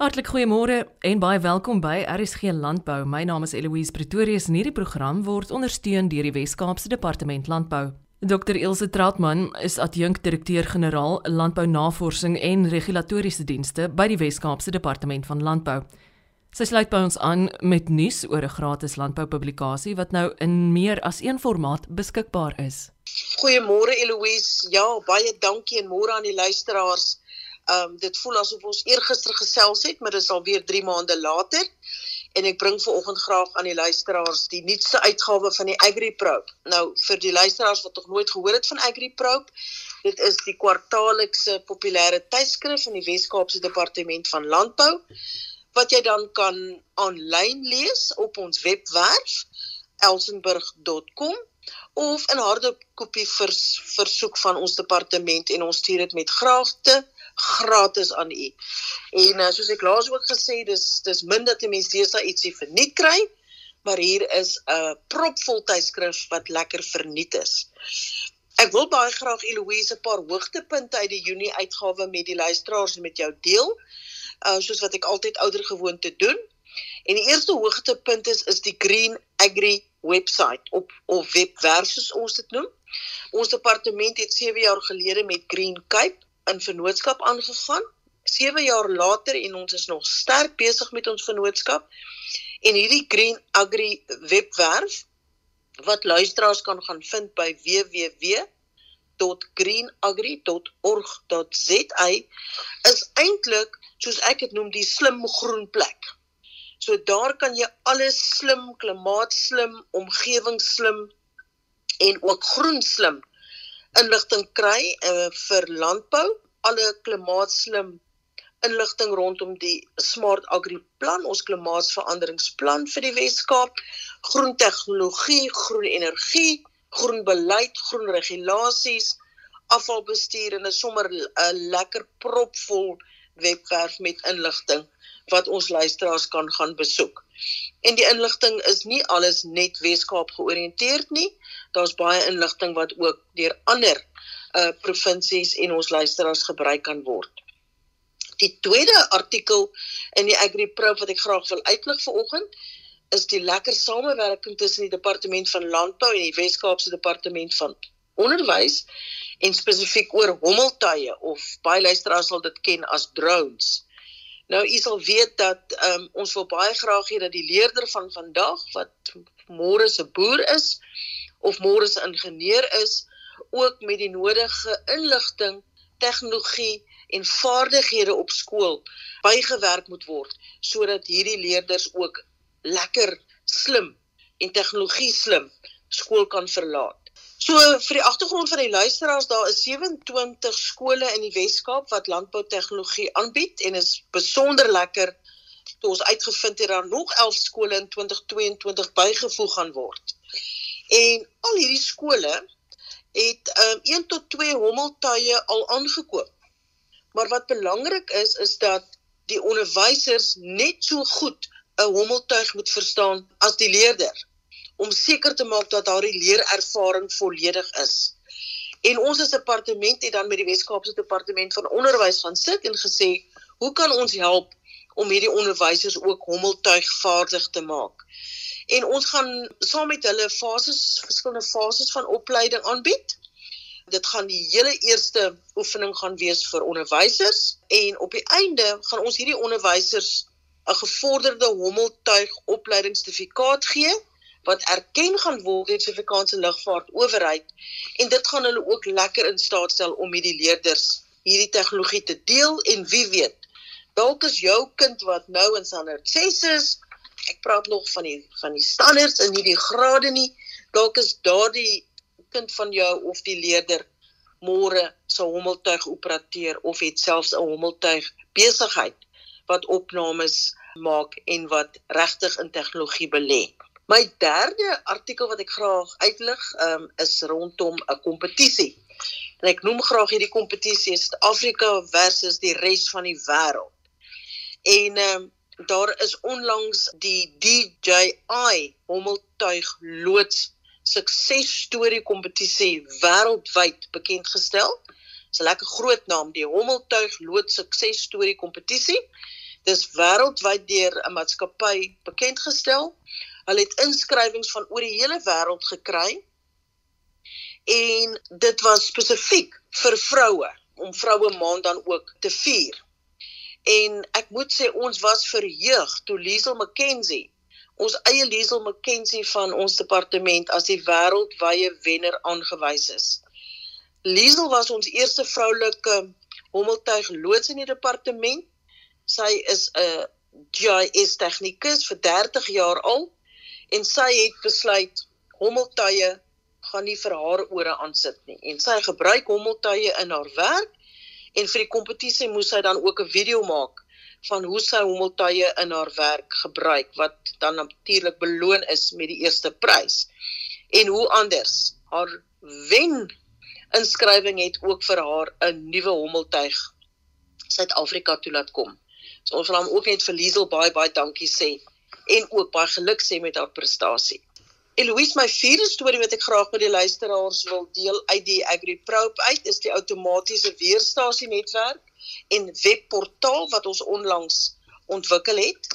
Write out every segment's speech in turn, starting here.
Hartlik goeiemôre en baie welkom by RSG Landbou. My naam is Eloise Pretorius en hierdie program word ondersteun deur die Wes-Kaapse Departement Landbou. Dr Ilse Trautmann is adjunkt-direkteur-generaal Landbou Navorsing en Regulatoriese Dienste by die Wes-Kaapse Departement van Landbou. Sy sluit by ons aan met nuus oor 'n gratis landboupublikasie wat nou in meer as een formaat beskikbaar is. Goeiemôre Eloise. Ja, baie dankie en môre aan die luisteraars. Ehm um, dit voel asof ons eergister gesels het, maar dit is alweer 3 maande later. En ek bring veraloggend graag aan die luisteraars die nuutste uitgawe van die AgriPro. Nou vir die luisteraars wat nog nooit gehoor het van AgriPro, dit is die kwartaallikse populêre tydskrif van die Wes-Kaapse Departement van Landbou wat jy dan kan aanlyn lees op ons webwerf elsenburg.com of in harde kopie vers, versoek van ons departement en ons stuur dit met graagte gratis aan u. En uh, soos ek laas ook gesê, dis dis min dat 'n mens deesdae ietsie verniet kry, maar hier is 'n propvol tydskrif wat lekker verniet is. Ek wil baie graag Eloise 'n paar hoogtepunte uit die Junie uitgawe met die luisteraars en met jou deel uh, soos wat ek altyd ouer gewoonte doen. En die eerste hoogtepunt is is die Green Agri webwerf op of webwerf soos ons dit noem. Ons departement het 7 jaar gelede met Green Cape in vennootskap aangegaan. 7 jaar later en ons is nog sterk besig met ons vennootskap. En hierdie Green Agri webwerf wat luisteraars kan gaan vind by www www.greenagri.org.za is eintlik soos ek dit noem die slim groen plek. So daar kan jy alles slim, klimaatslim, omgewingsslim en ook groenslim inligting kry uh, vir landbou, alle klimaatslim inligting rondom die Smart Agri plan, ons klimaatsveranderingsplan vir die Wes-Kaap, groen tegnologie, groen energie, groen beleid, groen regulasies, afvalbestuur en 'n sommer 'n lekker propvol webwerf met inligting wat ons luisteraars kan gaan besoek. En die inligting is nie alles net Weskaap georiënteerd nie. Daar's baie inligting wat ook deur ander uh provinsies en ons luisteraars gebruik kan word. Die tweede artikel in die AgriPro wat ek graag wil uitlig vanoggend is die lekker samewerking tussen die departement van landbou en die Wes-Kaapse departement van onderwys en spesifiek oor hommeltuie of baie luisteraars sal dit ken as drones. Nou u sal weet dat um, ons wil baie graag hê dat die leerder van vandag wat môre se boer is of môre se ingenieur is ook met die nodige inligting, tegnologie en vaardighede op skool bygewerk moet word sodat hierdie leerders ook lekker slim en tegnologie slim skool kan verlaat. So vir die agtergrond van die luisteraars, daar is 27 skole in die Wes-Kaap wat landboutegnologie aanbied en is besonder lekker toe ons uitgevind het daar nog 11 skole in 2022 bygevoeg gaan word. En al hierdie skole het um, 1 tot 2 hommeltuie al aangekoop. Maar wat belangrik is is dat die onderwysers net so goed 'n hommeltuig moet verstaan as die leerder om seker te maak dat haar leerervaring volledig is. En ons as departement het dan met die Wes-Kaapse departement van onderwys gaan sit en gesê, hoe kan ons help om hierdie onderwysers ook hommeltuigvaardig te maak? En ons gaan saam met hulle fases, verskillende fases van opleiding aanbied. Dit gaan die hele eerste oefening gaan wees vir onderwysers en op die einde gaan ons hierdie onderwysers 'n gevorderde hommeltuig opleidingssertifikaat gee wat erken gaan word deur die Suid-Afrikaanse Lugvaart Owerheid en dit gaan hulle ook lekker in staat stel om met die leerders hierdie tegnologie te deel en wie weet dalk is jou kind wat nou in standaard 6 is ek praat nog van die van die standaards en nie die grade nie dalk is daardie kind van jou of die leerder môre se hommeltuig operateer of het selfs 'n hommeltuig besigheid wat opnames maak en wat regtig in tegnologie belê. My derde artikel wat ek graag uitlig, um, is rondom 'n kompetisie. En ek noem graag hierdie kompetisie Suid-Afrika versus die res van die wêreld. En um, daar is onlangs die DJI hommeltuig loods suksesstorie kompetisie wêreldwyd bekend gestel. Dis 'n lekker groot naam, die hommeltuig loods suksesstorie kompetisie. Dis wêreldwyd deur 'n maatskappy bekend gestel. Hulle het inskrywings van oor die hele wêreld gekry. En dit was spesifiek vir vroue om vroue maand dan ook te vier. En ek moet sê ons was verheug toe Liesel McKenzie, ons eie Liesel McKenzie van ons departement as die wêreldwye wenner aangewys is. Liesel was ons eerste vroulike hommeltuig loods in die departement. Sy is 'n GIS tegnikus vir 30 jaar al en sy het besluit hommeltuie gaan nie vir haar ore aansit nie en sy gebruik hommeltuie in haar werk en vir die kompetisie moes sy dan ook 'n video maak van hoe sy hommeltuie in haar werk gebruik wat dan natuurlik beloon is met die eerste prys. En hoe anders, haar wen inskrywing het ook vir haar 'n nuwe hommeltuig Suid-Afrika toe laat kom. So ons wil hom ook net vir Liesel baie baie dankie sê en ook baie geluk sê met haar prestasie. Eloise, my vierde storie wat ek graag met die luisteraars wil deel uit die AgriProbe uit is die outomatiese weerstasie netwerk en webportaal wat ons onlangs ontwikkel het.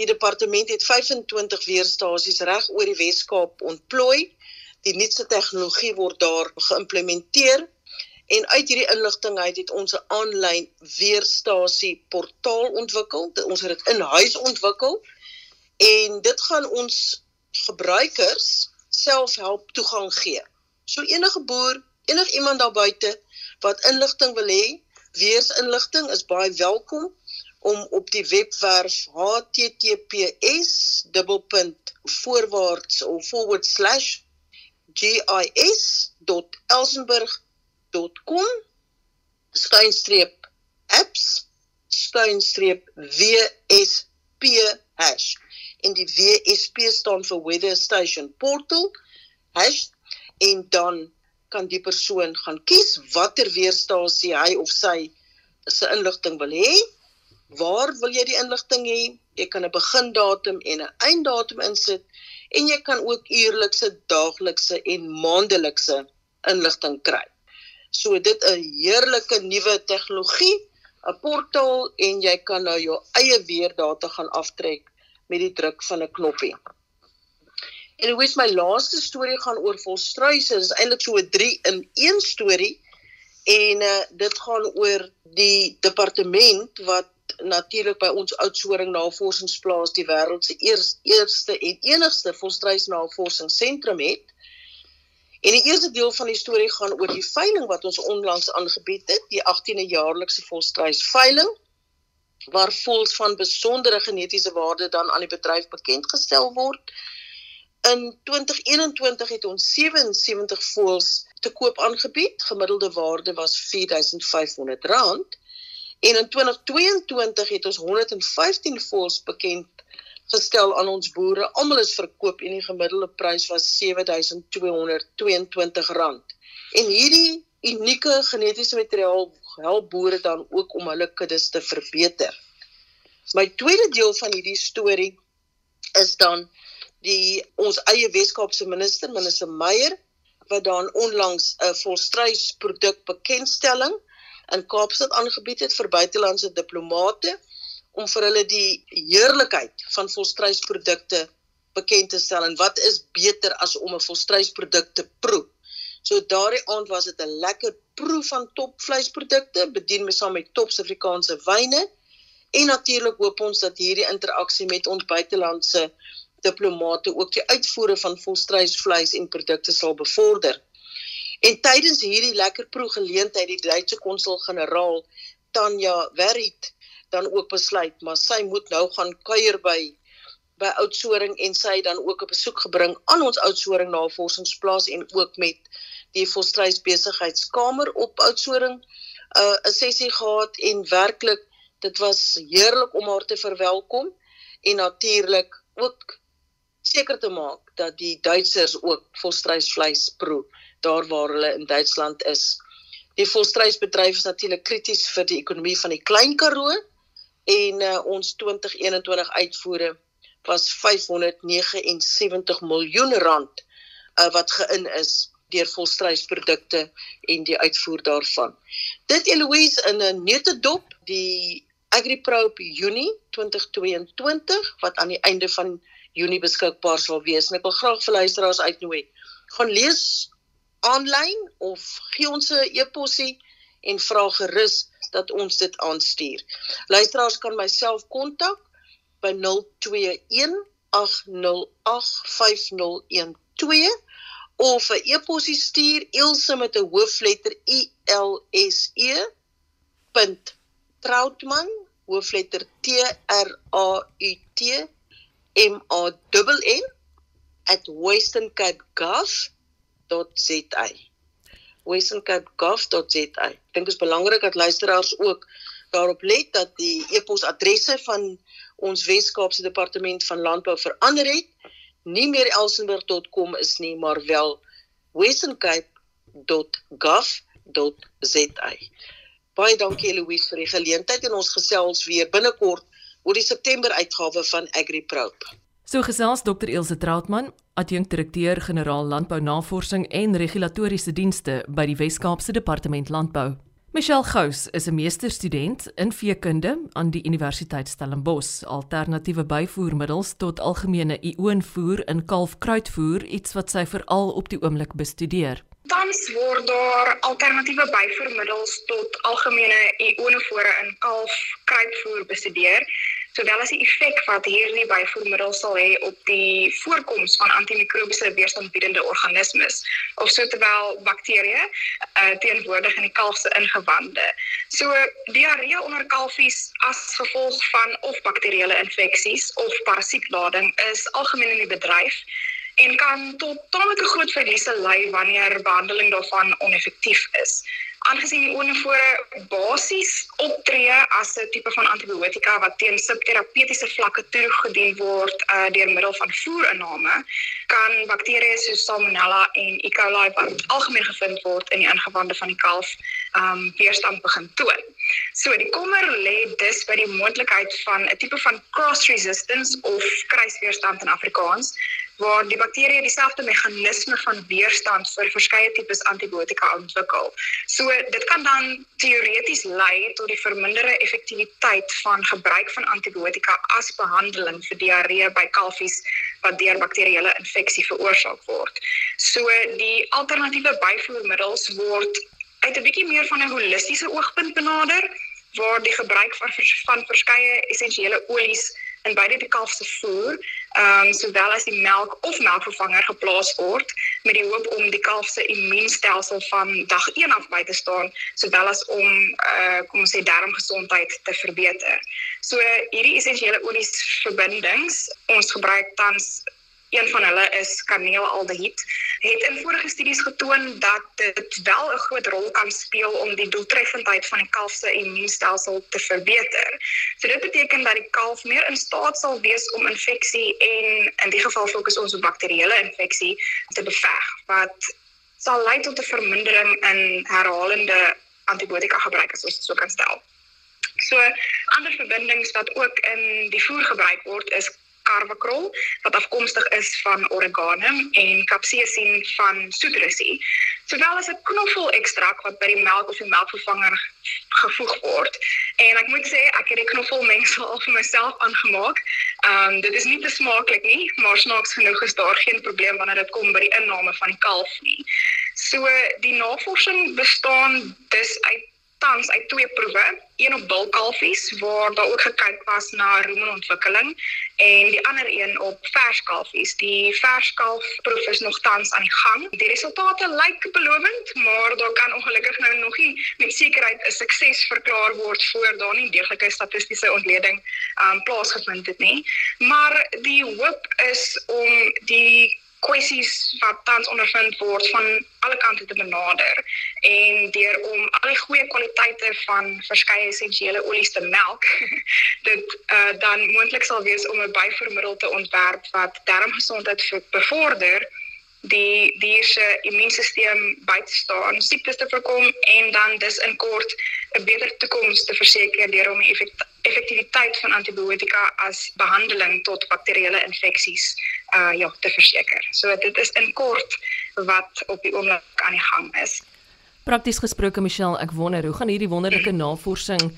Die departement het 25 weerstasies reg oor die Wes-Kaap ontplooi. Die nuutste tegnologie word daar geïmplementeer en uit hierdie inligting uit het ons 'n aanlyn weerstasie portaal ontwikkel. Ons het dit in huis ontwikkel en dit gaan ons gebruikers self help toegang gee. So enige boer, enige iemand daar buite wat inligting wil hê, weersinligting is baie welkom om op die webwerf https:// of forward slash gis.elsenburg.com skynstreep apps skynstreep wsp hash en die WSP staan vir Weather Station Portal hash en dan kan die persoon gaan kies watter weerstasie hy of sy se inligting wil hê. Waar wil jy die inligting hê? Jy kan 'n begindatum en 'n einddatum insit en jy kan ook uurlikse, daaglikse en maandelikse inligting kry. So dit 'n heerlike nuwe tegnologie, 'n portaal en jy kan nou jou eie weerdata gaan aftrek met die druk van 'n knoppie. En hoe is my laaste storie gaan oor volstruise. Dit is eintlik so 'n 3 in 1 storie. En uh, dit gaan oor die departement wat natuurlik by ons Oudtshoorn Navorsingsplaas die wêreld se eers, eerste en enigste volstruisnavorsingsentrum het. En die eerste deel van die storie gaan oor die veiling wat ons onlangs aangebied het, die 18de jaarlikse volstruisveiling waar voëls van besondere genetiese waarde dan aan die bedryf bekend gestel word. In 2021 het ons 77 voëls te koop aangebied. Gemiddelde waarde was R4500. En in 2022 het ons 115 voëls bekend gestel aan ons boere. Almal is verkoop en die gemiddelde prys was R7222. En hierdie unieke genetiese materiaal help boere dan ook om hulle kuddes te verbeter. My tweede deel van hierdie storie is dan die ons eie Weskaapse minister, minister Meyer, wat dan onlangs 'n volstruisproduk bekendstelling in Kaapstad aangebied het vir buitelandse diplomate om vir hulle die heerlikheid van volstruisprodukte bekend te stel en wat is beter as om 'n volstruisproduk te proe. So daardie aand was dit 'n lekker proe van topvleisprodukte, bedien me saam met top Suid-Afrikaanse wyne. En natuurlik hoop ons dat hierdie interaksie met ons buitelandse diplomate ook die uitvoere van volstruisvleis en produkte sal bevorder. En tydens hierdie lekker proegeleentheid die Duitse konsul-generaal Tanya Werrit dan ook besluit maar sy moet nou gaan kuier by by Oudtshoorn en sy dan ook 'n besoek gebring aan ons Oudtshoorn navorsingsplaas en ook met die volstruisbesigheidskamer op Oudtshoorn 'n uh, 'n sessie gehad en werklik dit was heerlik om haar te verwelkom en natuurlik ook seker te maak dat die Duitsers ook volstruisvleis proe daar waar hulle in Duitsland is. Die volstruisbedryf is natuurlik krities vir die ekonomie van die Klein Karoo en uh, ons 2021 uitvoere was 579 miljoen rand uh, wat geïn is deur volstruisprodukte en die uitvoer daarvan. Dit Eloise in 'n neutedop, die AgriProbe Junie 2022 wat aan die einde van Junie beskikbaar sal wees. En ek wil graag vir luisteraars uitnooi. Gaan lees aanlyn of gee ons 'n e-posie en vra gerus dat ons dit aanstuur. Luisteraars kan myself kontak by 021 0800805012 of 'n e-posie stuur Ilse met 'n hoofletter I L S E. Troutman hoofletter T R A U T M A N N @westerncape.gov.za. westerncape.gov.za. Ek dink dit is belangrik dat luisteraars ook daarop let dat die e-posadresse van ons Wes-Kaapse Departement van Landbou verander het. Nie meer elsenburg.com is nie, maar wel westerncape.gov.za. Baie dankie Eloise vir die geleentheid en ons gesels weer binnekort oor die September uitgawe van AgriProbe. So gesels Dr Elsje Trautmann, adjunkdirekteur-generaal Landbounavorsing en Regulatoriese Dienste by die Wes-Kaapse Departement Landbou. Michelle Gous is 'n meesterstudent in veekunde aan die Universiteit Stellenbosch. Alternatiewe byvoermiddels tot algemene ioonvoer in kalfkruitvoer, iets wat sy veral op die oomblik bestudeer. Tans word daar alternatiewe byvoermiddels tot algemene ioonvoere in kalfkruitvoer bestudeer sowel as die effek wat hierdie byvoermiddels sal hê op die voorkoms van antimikrobiese weerstandbiedende organismes of sowel bakterieë uh, teenwoordig in die kalf se ingewande. So diarree onder kalfies as gevolg van of bakterieële infeksies of parasietlading is algemeen in die bedryf en kan tot tamelike groot verliese lei wanneer behandeling daarvan oneffektief is aangesien die onevore basies optree as 'n tipe van antibiotika wat teen subterapeutiese vlakke toegedien word uh, deur middel van voerinname, kan bakterieë soos Salmonella en E. coli wat algemeen gevind word in die ingewande van die kalf, um weerstand begin toon. So die kommer lê dus by die moontlikheid van 'n tipe van cross resistance of kruisweerstand in Afrikaans waar die bakterieë dieselfde meganisme van weerstand vir verskeie tipes antibiotika ontwikkel. So dit kan dan teoreties lei tot die verminderde effektiwiteit van gebruik van antibiotika as behandeling vir diarree by kalfies wat deur bakterieële infeksie veroorsaak word. So die alternatiewe byvoermiddels word uit 'n bietjie meer van 'n holistiese oogpunt benader waar die gebruik van van verskeie essensiële olies in beide die kalf se voer, ehm um, sowel as die melk of melkvervanger geplaas word met die hoop om die kalf se immuunstelsel van dag 1 af by te staan, sowel as om eh uh, kom ons sê darmgesondheid te verbeter. So hierdie essensiële olies verbindings, ons gebruik tans een van hulle is kaneelaldehyd het in vorige studies getoon dat dit wel 'n groot rol kan speel om die doeltreffendheid van die kalf se immuunstelsel te verbeter. So dit beteken dat die kalf meer in staat sal wees om infeksie en in die geval fokus ons op bakterieële infeksie te beveg wat sal lei tot 'n vermindering in herhalende antibiotika gebruik as ons dit so kan stel. So ander verbindings wat ook in die voer gebruik word is carvacrol wat afkomstig is van oregano en capsaicin van citrusy. Sowel as 'n knoffelekstrak wat by die melk of die melkvervanger gevoeg word. En ek moet sê ek het die knoffelmengsel al vir myself aangemaak. Ehm um, dit is nie te smaaklik nie, maar snaaks genoeg is daar geen probleem wanneer dit kom by die inname van kalf nie. So die navorsing bestaan dus uit tans uit twee proewe, een op bulkalfies waar daar ook gekyk was na rumonontwikkeling en die ander een op verskalfies. Die verskalfproef is nog tans aan die gang. Die resultate lyk belovend, maar daar kan ongelukkig nou nog nie met sekerheid 'n sukses verklaar word voor daar nie deeglike statistiese ontleding um plaasgevind het nie. Maar die hoop is om die kwessies wat tans ondervind word van alle kante te benader en deur om al die goeie kwaliteite van verskeie essensiële olies te melk dit uh, dan moontlik sal wees om 'n byvoormiddel te ontwerp wat darmgesondheid bevorder die dier se immuunstelsel by te staan, siektes te voorkom en dan dis in kort 'n beter toekoms te verseker deur om die effektiwiteit van antibiotika as behandeling tot bakterieële infeksies uh ja te verseker. So dit is in kort wat op die oomblik aan die gang is. Prakties gesproke Michelle, ek wonder hoe gaan hierdie wonderlike navorsing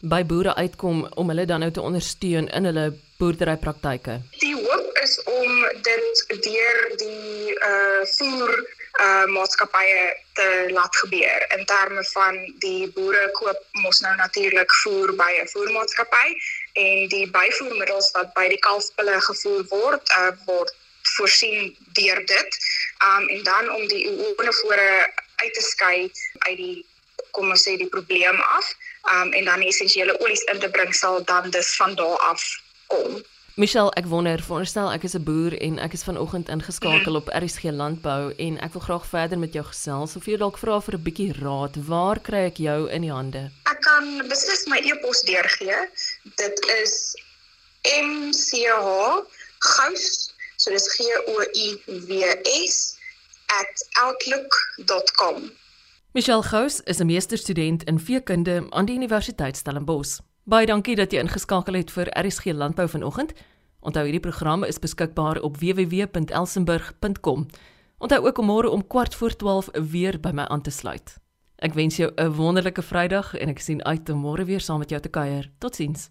by boere uitkom om hulle dan nou te ondersteun in hulle boerderypraktyke? Die hoop is om dit deur die uh voer uh maatskappye te laat gebeur in terme van die boere koop mos nou natuurlik voer by 'n voermaatskappy en die byvoermiddels wat by die kalfpille gevoer word uh word voorsien deur dit. Um en dan om die oonevore uit te skei uit die kom ons sê die probleem af. Um en dan essensiële olies in te bring sal dan dus van daar af kom. Michelle, ek wonder, veronderstel ek is 'n boer en ek is vanoggend ingeskakel op RSG Landbou en ek wil graag verder met jou gesels. Of jy dalk vra vir 'n bietjie raad, waar kry ek jou in die hande? Ek kan beslis my e-pos deurgee. Dit is mch gous So dis G O U W S @outlook.com. Michelle Gous is 'n meesterstudent in veekunde aan die Universiteit Stellenbosch. Baie dankie dat jy ingeskakel het vir RSG Landbou vanoggend. Onthou hierdie program is beskikbaar op www.elsenburg.com. Onthou ook om môre om kwart voor 12 weer by my aan te sluit. Ek wens jou 'n wonderlike Vrydag en ek sien uit om môre weer saam met jou te kuier. Totsiens.